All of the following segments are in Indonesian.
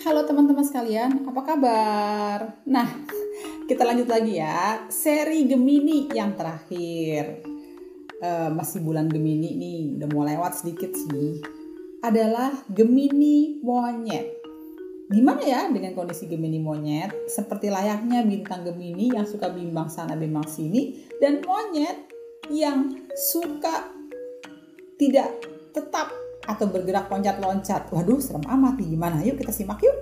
Halo teman-teman sekalian, apa kabar? Nah, kita lanjut lagi ya. Seri Gemini yang terakhir. Uh, masih bulan Gemini nih, udah mau lewat sedikit sih. Adalah Gemini monyet. Gimana ya dengan kondisi Gemini monyet? Seperti layaknya bintang Gemini yang suka bimbang sana bimbang sini dan monyet yang suka tidak tetap atau bergerak loncat-loncat. Waduh, serem amat nih. Gimana? Yuk kita simak yuk.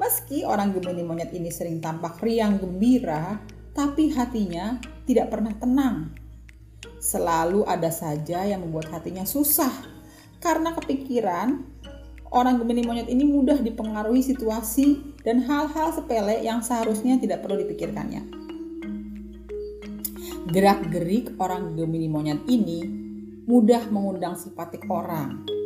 Meski orang Gemini monyet ini sering tampak riang gembira, tapi hatinya tidak pernah tenang. Selalu ada saja yang membuat hatinya susah. Karena kepikiran, orang Gemini monyet ini mudah dipengaruhi situasi dan hal-hal sepele yang seharusnya tidak perlu dipikirkannya. Gerak-gerik orang Gemini monyet ini mudah mengundang simpatik orang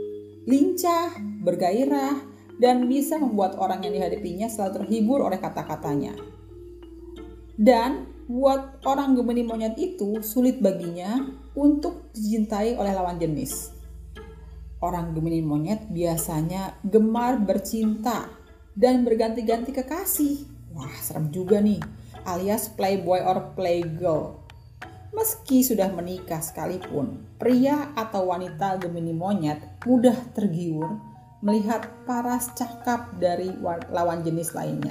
lincah, bergairah, dan bisa membuat orang yang dihadapinya selalu terhibur oleh kata-katanya. Dan buat orang Gemini monyet itu sulit baginya untuk dicintai oleh lawan jenis. Orang Gemini monyet biasanya gemar bercinta dan berganti-ganti kekasih. Wah, serem juga nih. Alias playboy or playgirl. Meski sudah menikah sekalipun, pria atau wanita Gemini monyet mudah tergiur melihat paras cakap dari lawan jenis lainnya.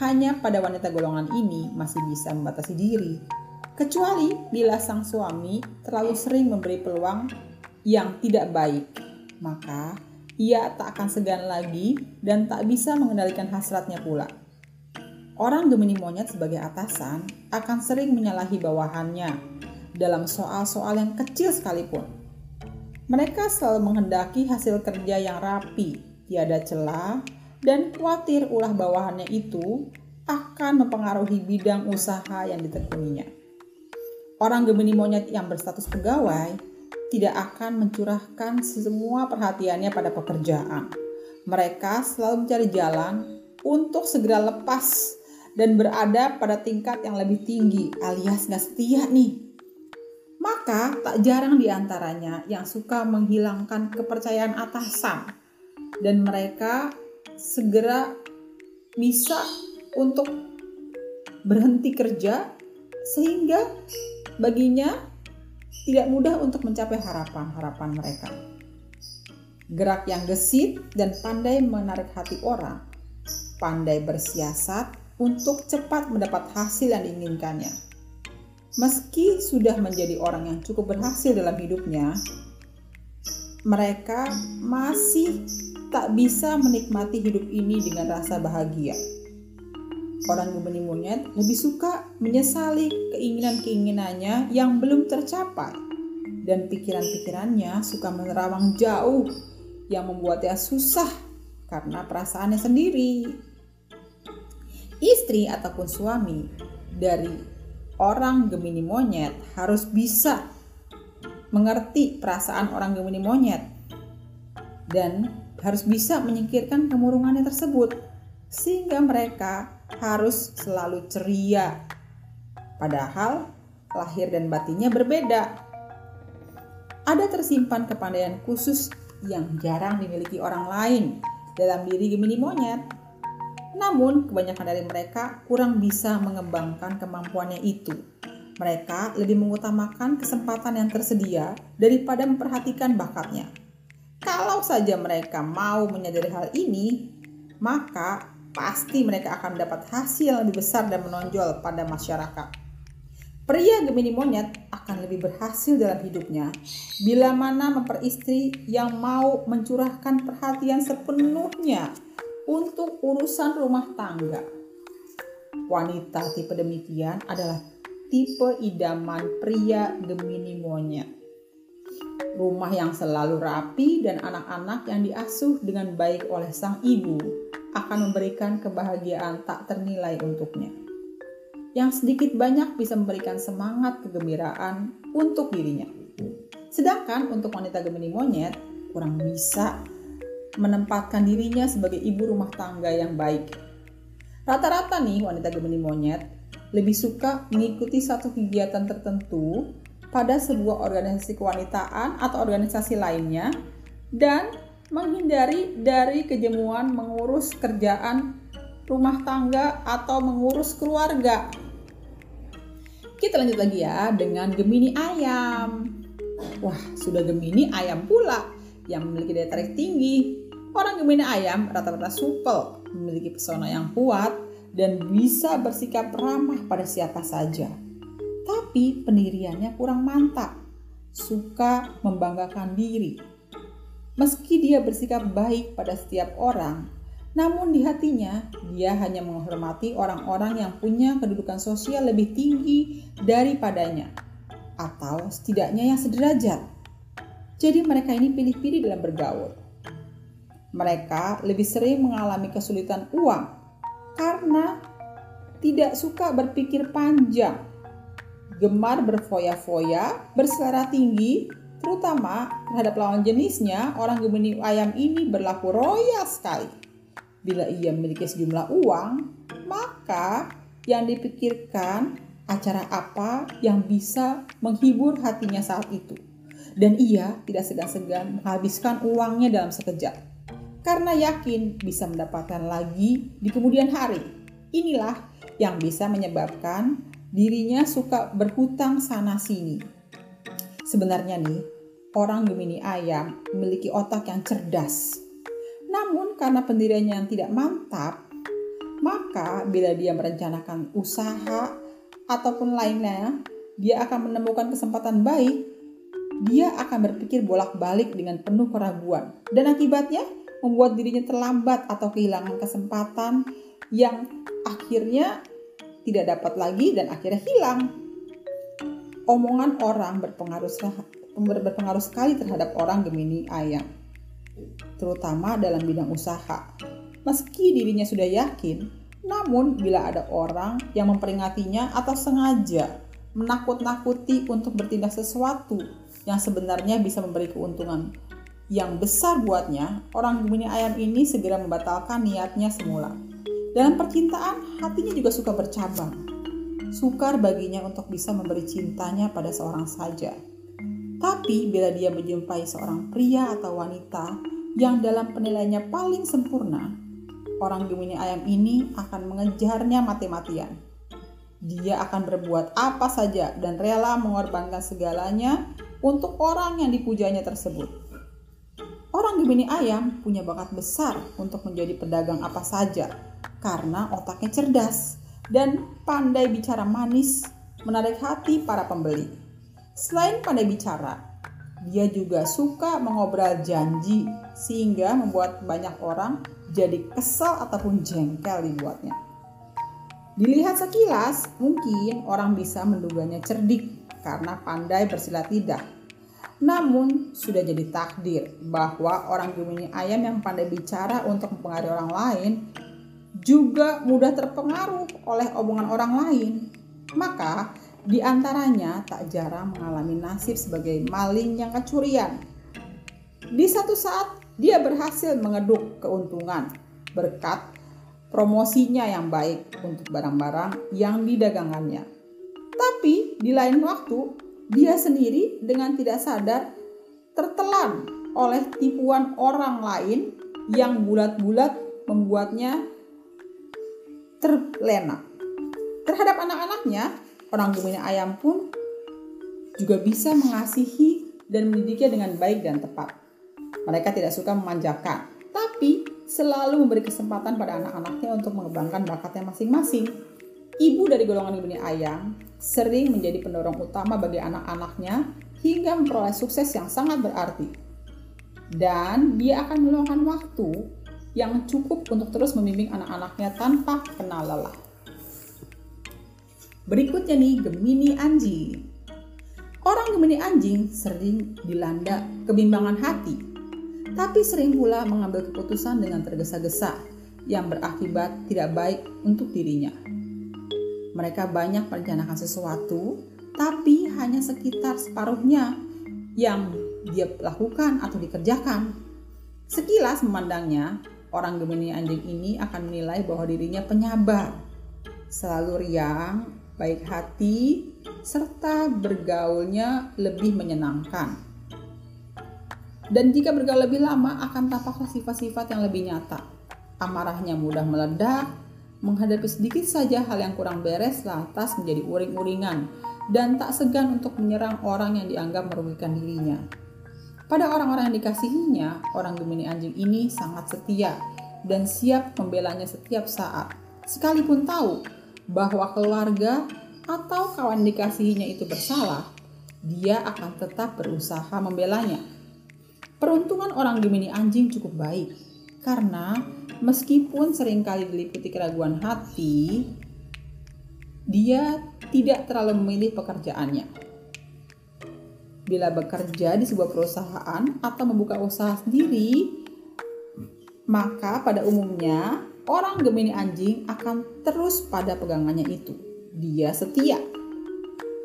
Hanya pada wanita golongan ini masih bisa membatasi diri, kecuali bila sang suami terlalu sering memberi peluang yang tidak baik, maka ia tak akan segan lagi dan tak bisa mengendalikan hasratnya pula. Orang Gemini monyet sebagai atasan akan sering menyalahi bawahannya dalam soal-soal yang kecil sekalipun. Mereka selalu menghendaki hasil kerja yang rapi, tiada celah, dan khawatir ulah bawahannya itu akan mempengaruhi bidang usaha yang ditekuninya. Orang Gemini monyet yang berstatus pegawai tidak akan mencurahkan semua perhatiannya pada pekerjaan. Mereka selalu mencari jalan untuk segera lepas dan berada pada tingkat yang lebih tinggi alias nggak setia nih. Maka tak jarang di antaranya yang suka menghilangkan kepercayaan atasan dan mereka segera bisa untuk berhenti kerja sehingga baginya tidak mudah untuk mencapai harapan-harapan mereka. Gerak yang gesit dan pandai menarik hati orang, pandai bersiasat untuk cepat mendapat hasil yang diinginkannya. Meski sudah menjadi orang yang cukup berhasil dalam hidupnya, mereka masih tak bisa menikmati hidup ini dengan rasa bahagia. Orang Gemini monyet lebih suka menyesali keinginan-keinginannya yang belum tercapai dan pikiran-pikirannya suka menerawang jauh yang membuatnya susah karena perasaannya sendiri istri ataupun suami dari orang Gemini monyet harus bisa mengerti perasaan orang Gemini monyet dan harus bisa menyingkirkan kemurungannya tersebut sehingga mereka harus selalu ceria. Padahal lahir dan batinnya berbeda. Ada tersimpan kepandaian khusus yang jarang dimiliki orang lain dalam diri Gemini monyet namun, kebanyakan dari mereka kurang bisa mengembangkan kemampuannya itu. Mereka lebih mengutamakan kesempatan yang tersedia daripada memperhatikan bakatnya. Kalau saja mereka mau menyadari hal ini, maka pasti mereka akan mendapat hasil yang lebih besar dan menonjol pada masyarakat. Pria Gemini monyet akan lebih berhasil dalam hidupnya bila mana memperistri yang mau mencurahkan perhatian sepenuhnya untuk urusan rumah tangga. Wanita tipe demikian adalah tipe idaman pria Gemini monyet. Rumah yang selalu rapi dan anak-anak yang diasuh dengan baik oleh sang ibu akan memberikan kebahagiaan tak ternilai untuknya. Yang sedikit banyak bisa memberikan semangat kegembiraan untuk dirinya. Sedangkan untuk wanita Gemini monyet kurang bisa menempatkan dirinya sebagai ibu rumah tangga yang baik. Rata-rata nih wanita Gemini monyet lebih suka mengikuti satu kegiatan tertentu pada sebuah organisasi kewanitaan atau organisasi lainnya dan menghindari dari kejemuan mengurus kerjaan rumah tangga atau mengurus keluarga. Kita lanjut lagi ya dengan Gemini ayam. Wah, sudah Gemini ayam pula yang memiliki daya tarik tinggi. Orang Gemini ayam rata-rata supel, memiliki pesona yang kuat, dan bisa bersikap ramah pada siapa saja. Tapi pendiriannya kurang mantap, suka membanggakan diri. Meski dia bersikap baik pada setiap orang, namun di hatinya dia hanya menghormati orang-orang yang punya kedudukan sosial lebih tinggi daripadanya, atau setidaknya yang sederajat. Jadi mereka ini pilih-pilih dalam bergaul. Mereka lebih sering mengalami kesulitan uang karena tidak suka berpikir panjang, gemar berfoya-foya, berselera tinggi, terutama terhadap lawan jenisnya, orang Gemini ayam ini berlaku royal sekali. Bila ia memiliki sejumlah uang, maka yang dipikirkan acara apa yang bisa menghibur hatinya saat itu. Dan ia tidak segan-segan menghabiskan uangnya dalam sekejap. Karena yakin bisa mendapatkan lagi di kemudian hari. Inilah yang bisa menyebabkan dirinya suka berhutang sana-sini. Sebenarnya nih, orang Gemini ayam memiliki otak yang cerdas namun karena pendiriannya yang tidak mantap, maka bila dia merencanakan usaha ataupun lainnya, dia akan menemukan kesempatan baik. Dia akan berpikir bolak-balik dengan penuh keraguan dan akibatnya membuat dirinya terlambat atau kehilangan kesempatan yang akhirnya tidak dapat lagi dan akhirnya hilang. Omongan orang berpengaruh berpengaruh sekali terhadap orang Gemini ayam terutama dalam bidang usaha. Meski dirinya sudah yakin, namun bila ada orang yang memperingatinya atau sengaja menakut-nakuti untuk bertindak sesuatu yang sebenarnya bisa memberi keuntungan yang besar buatnya, orang Gemini ayam ini segera membatalkan niatnya semula. Dalam percintaan, hatinya juga suka bercabang. Sukar baginya untuk bisa memberi cintanya pada seorang saja. Tapi bila dia menjumpai seorang pria atau wanita yang dalam penilaiannya paling sempurna, orang Gemini ayam ini akan mengejarnya mati-matian. Dia akan berbuat apa saja dan rela mengorbankan segalanya untuk orang yang dipujanya tersebut. Orang Gemini ayam punya bakat besar untuk menjadi pedagang apa saja karena otaknya cerdas dan pandai bicara manis menarik hati para pembeli. Selain pandai bicara, dia juga suka mengobrol janji sehingga membuat banyak orang jadi kesal ataupun jengkel dibuatnya. Dilihat sekilas, mungkin orang bisa menduganya cerdik karena pandai bersilat lidah. Namun, sudah jadi takdir bahwa orang Gemini ayam yang pandai bicara untuk mempengaruhi orang lain juga mudah terpengaruh oleh omongan orang lain. Maka, di antaranya tak jarang mengalami nasib sebagai maling yang kecurian. Di satu saat dia berhasil mengeduk keuntungan berkat promosinya yang baik untuk barang-barang yang didagangannya. Tapi di lain waktu dia sendiri dengan tidak sadar tertelan oleh tipuan orang lain yang bulat-bulat membuatnya terlena. Terhadap anak-anaknya, orang Gemini ayam pun juga bisa mengasihi dan mendidiknya dengan baik dan tepat. Mereka tidak suka memanjakan, tapi selalu memberi kesempatan pada anak-anaknya untuk mengembangkan bakatnya masing-masing. Ibu dari golongan Gemini ayam sering menjadi pendorong utama bagi anak-anaknya hingga memperoleh sukses yang sangat berarti. Dan dia akan meluangkan waktu yang cukup untuk terus membimbing anak-anaknya tanpa kenal lelah. Berikutnya nih Gemini Anjing. Orang Gemini Anjing sering dilanda kebimbangan hati, tapi sering pula mengambil keputusan dengan tergesa-gesa yang berakibat tidak baik untuk dirinya. Mereka banyak merencanakan sesuatu, tapi hanya sekitar separuhnya yang dia lakukan atau dikerjakan. Sekilas memandangnya, orang Gemini anjing ini akan menilai bahwa dirinya penyabar, selalu riang, baik hati, serta bergaulnya lebih menyenangkan. Dan jika bergaul lebih lama akan tampaklah sifat-sifat yang lebih nyata. Amarahnya mudah meledak, menghadapi sedikit saja hal yang kurang beres lantas menjadi uring-uringan dan tak segan untuk menyerang orang yang dianggap merugikan dirinya. Pada orang-orang yang dikasihinya, orang Gemini anjing ini sangat setia dan siap membelanya setiap saat. Sekalipun tahu bahwa keluarga atau kawan dikasihinya itu bersalah, dia akan tetap berusaha membelanya. Peruntungan orang Gemini anjing cukup baik karena meskipun sering kali diliputi keraguan hati, dia tidak terlalu memilih pekerjaannya. Bila bekerja di sebuah perusahaan atau membuka usaha sendiri, maka pada umumnya orang Gemini anjing akan terus pada pegangannya itu. Dia setia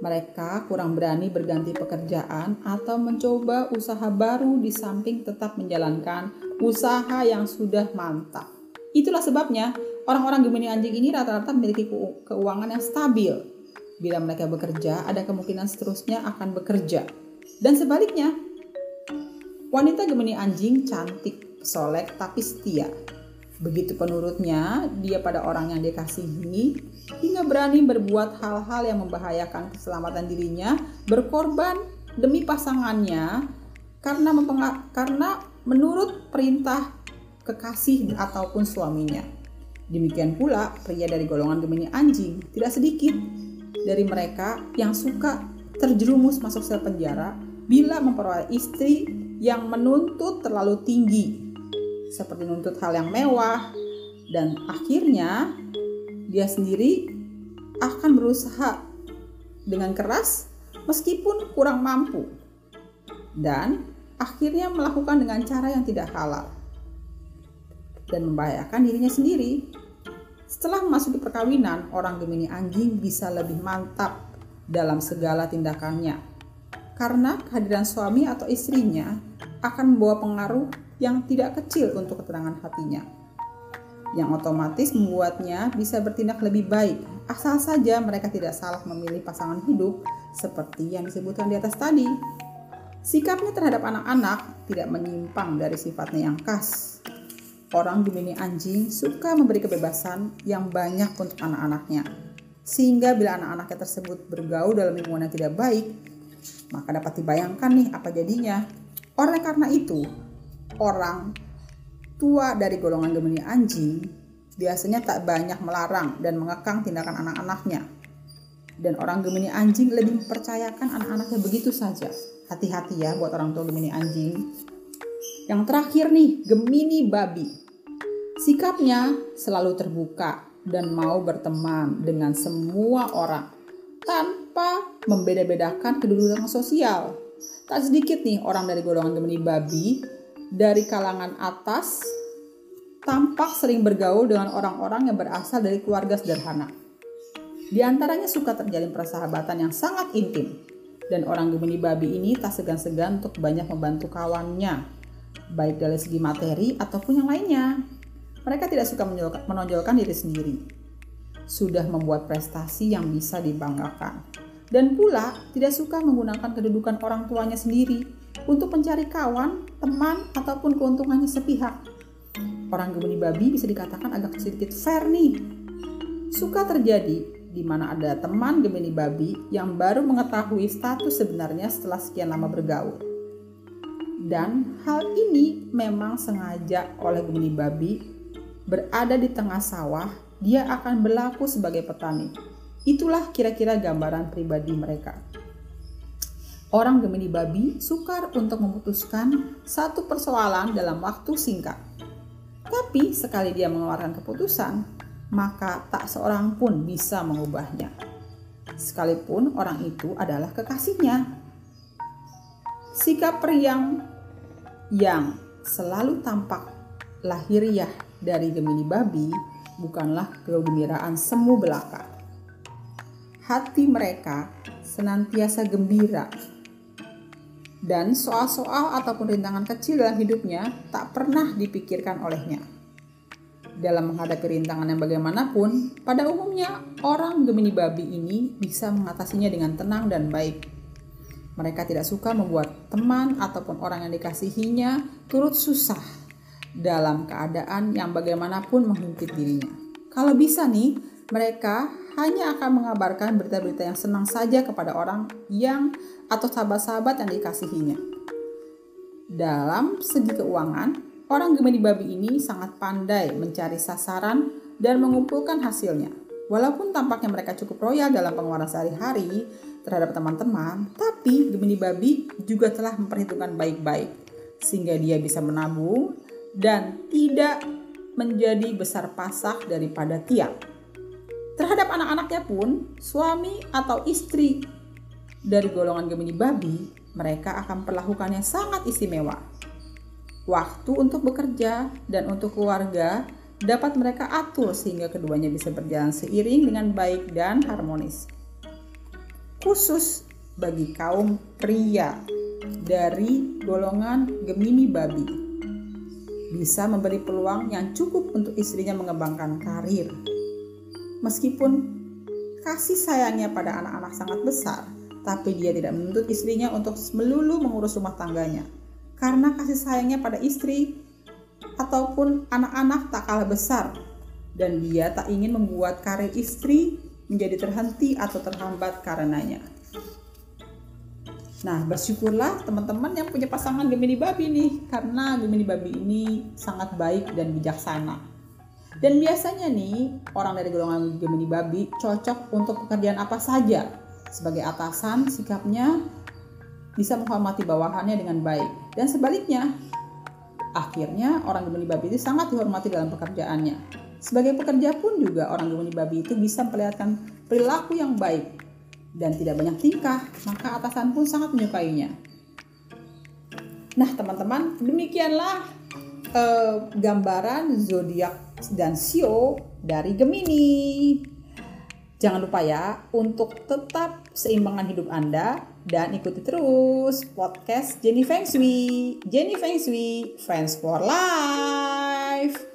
mereka kurang berani berganti pekerjaan atau mencoba usaha baru di samping tetap menjalankan usaha yang sudah mantap. Itulah sebabnya orang-orang Gemini anjing ini rata-rata memiliki keuangan yang stabil. Bila mereka bekerja, ada kemungkinan seterusnya akan bekerja. Dan sebaliknya, wanita Gemini anjing cantik, solek, tapi setia. Begitu penurutnya, dia pada orang yang dikasihi, hingga berani berbuat hal-hal yang membahayakan keselamatan dirinya, berkorban demi pasangannya karena karena menurut perintah kekasih ataupun suaminya. Demikian pula pria dari golongan Gemini anjing, tidak sedikit dari mereka yang suka terjerumus masuk sel penjara bila memperoleh istri yang menuntut terlalu tinggi seperti nuntut hal yang mewah dan akhirnya dia sendiri akan berusaha dengan keras meskipun kurang mampu dan akhirnya melakukan dengan cara yang tidak halal dan membahayakan dirinya sendiri. Setelah memasuki perkawinan, orang Gemini anjing bisa lebih mantap dalam segala tindakannya. Karena kehadiran suami atau istrinya akan membawa pengaruh yang tidak kecil untuk ketenangan hatinya. Yang otomatis membuatnya bisa bertindak lebih baik, asal saja mereka tidak salah memilih pasangan hidup seperti yang disebutkan di atas tadi. Sikapnya terhadap anak-anak tidak menyimpang dari sifatnya yang khas. Orang Gemini anjing suka memberi kebebasan yang banyak untuk anak-anaknya. Sehingga bila anak-anaknya tersebut bergaul dalam lingkungan yang tidak baik, maka dapat dibayangkan nih apa jadinya. Oleh karena itu, orang tua dari golongan Gemini anjing biasanya tak banyak melarang dan mengekang tindakan anak-anaknya. Dan orang Gemini anjing lebih mempercayakan anak-anaknya begitu saja. Hati-hati ya buat orang tua Gemini anjing. Yang terakhir nih, Gemini babi. Sikapnya selalu terbuka dan mau berteman dengan semua orang tanpa membeda-bedakan kedudukan sosial. Tak sedikit nih orang dari golongan Gemini babi dari kalangan atas tampak sering bergaul dengan orang-orang yang berasal dari keluarga sederhana. Di antaranya suka terjalin persahabatan yang sangat intim, dan orang Gemini babi ini tak segan-segan untuk banyak membantu kawannya, baik dari segi materi ataupun yang lainnya. Mereka tidak suka menonjolkan diri sendiri. Sudah membuat prestasi yang bisa dibanggakan. Dan pula tidak suka menggunakan kedudukan orang tuanya sendiri untuk mencari kawan, teman, ataupun keuntungannya sepihak. Orang Gemini babi bisa dikatakan agak sedikit fair nih. Suka terjadi di mana ada teman Gemini babi yang baru mengetahui status sebenarnya setelah sekian lama bergaul. Dan hal ini memang sengaja oleh Gemini babi berada di tengah sawah, dia akan berlaku sebagai petani. Itulah kira-kira gambaran pribadi mereka. Orang Gemini babi sukar untuk memutuskan satu persoalan dalam waktu singkat. Tapi sekali dia mengeluarkan keputusan, maka tak seorang pun bisa mengubahnya. Sekalipun orang itu adalah kekasihnya. Sikap periang yang selalu tampak lahiriah dari Gemini babi bukanlah kegembiraan semu belaka. Hati mereka senantiasa gembira dan soal-soal ataupun rintangan kecil dalam hidupnya tak pernah dipikirkan olehnya. Dalam menghadapi rintangan yang bagaimanapun, pada umumnya orang Gemini babi ini bisa mengatasinya dengan tenang dan baik. Mereka tidak suka membuat teman ataupun orang yang dikasihinya turut susah dalam keadaan yang bagaimanapun menghimpit dirinya. Kalau bisa nih, mereka hanya akan mengabarkan berita-berita yang senang saja kepada orang yang atau sahabat-sahabat yang dikasihinya. Dalam segi keuangan, orang Gemini babi ini sangat pandai mencari sasaran dan mengumpulkan hasilnya. Walaupun tampaknya mereka cukup royal dalam pengeluaran sehari-hari terhadap teman-teman, tapi Gemini babi juga telah memperhitungkan baik-baik sehingga dia bisa menabung dan tidak menjadi besar pasak daripada tiang. Terhadap anak-anaknya pun, suami atau istri dari golongan Gemini babi, mereka akan perlakukannya sangat istimewa. Waktu untuk bekerja dan untuk keluarga dapat mereka atur sehingga keduanya bisa berjalan seiring dengan baik dan harmonis. Khusus bagi kaum pria dari golongan Gemini babi bisa memberi peluang yang cukup untuk istrinya mengembangkan karir. Meskipun kasih sayangnya pada anak-anak sangat besar, tapi dia tidak menuntut istrinya untuk melulu mengurus rumah tangganya. Karena kasih sayangnya pada istri ataupun anak-anak tak kalah besar dan dia tak ingin membuat karir istri menjadi terhenti atau terhambat karenanya. Nah, bersyukurlah teman-teman yang punya pasangan Gemini babi nih, karena Gemini babi ini sangat baik dan bijaksana. Dan biasanya nih, orang dari golongan Gemini babi cocok untuk pekerjaan apa saja. Sebagai atasan, sikapnya bisa menghormati bawahannya dengan baik. Dan sebaliknya, Akhirnya orang Gemini babi itu sangat dihormati dalam pekerjaannya. Sebagai pekerja pun juga orang Gemini babi itu bisa memperlihatkan perilaku yang baik dan tidak banyak tingkah, maka atasan pun sangat menyukainya. Nah, teman-teman, demikianlah eh, gambaran zodiak dan sio dari Gemini. Jangan lupa ya untuk tetap seimbangkan hidup Anda dan ikuti terus podcast Jenny Feng Shui. Jenny Feng Shui, Friends for Life.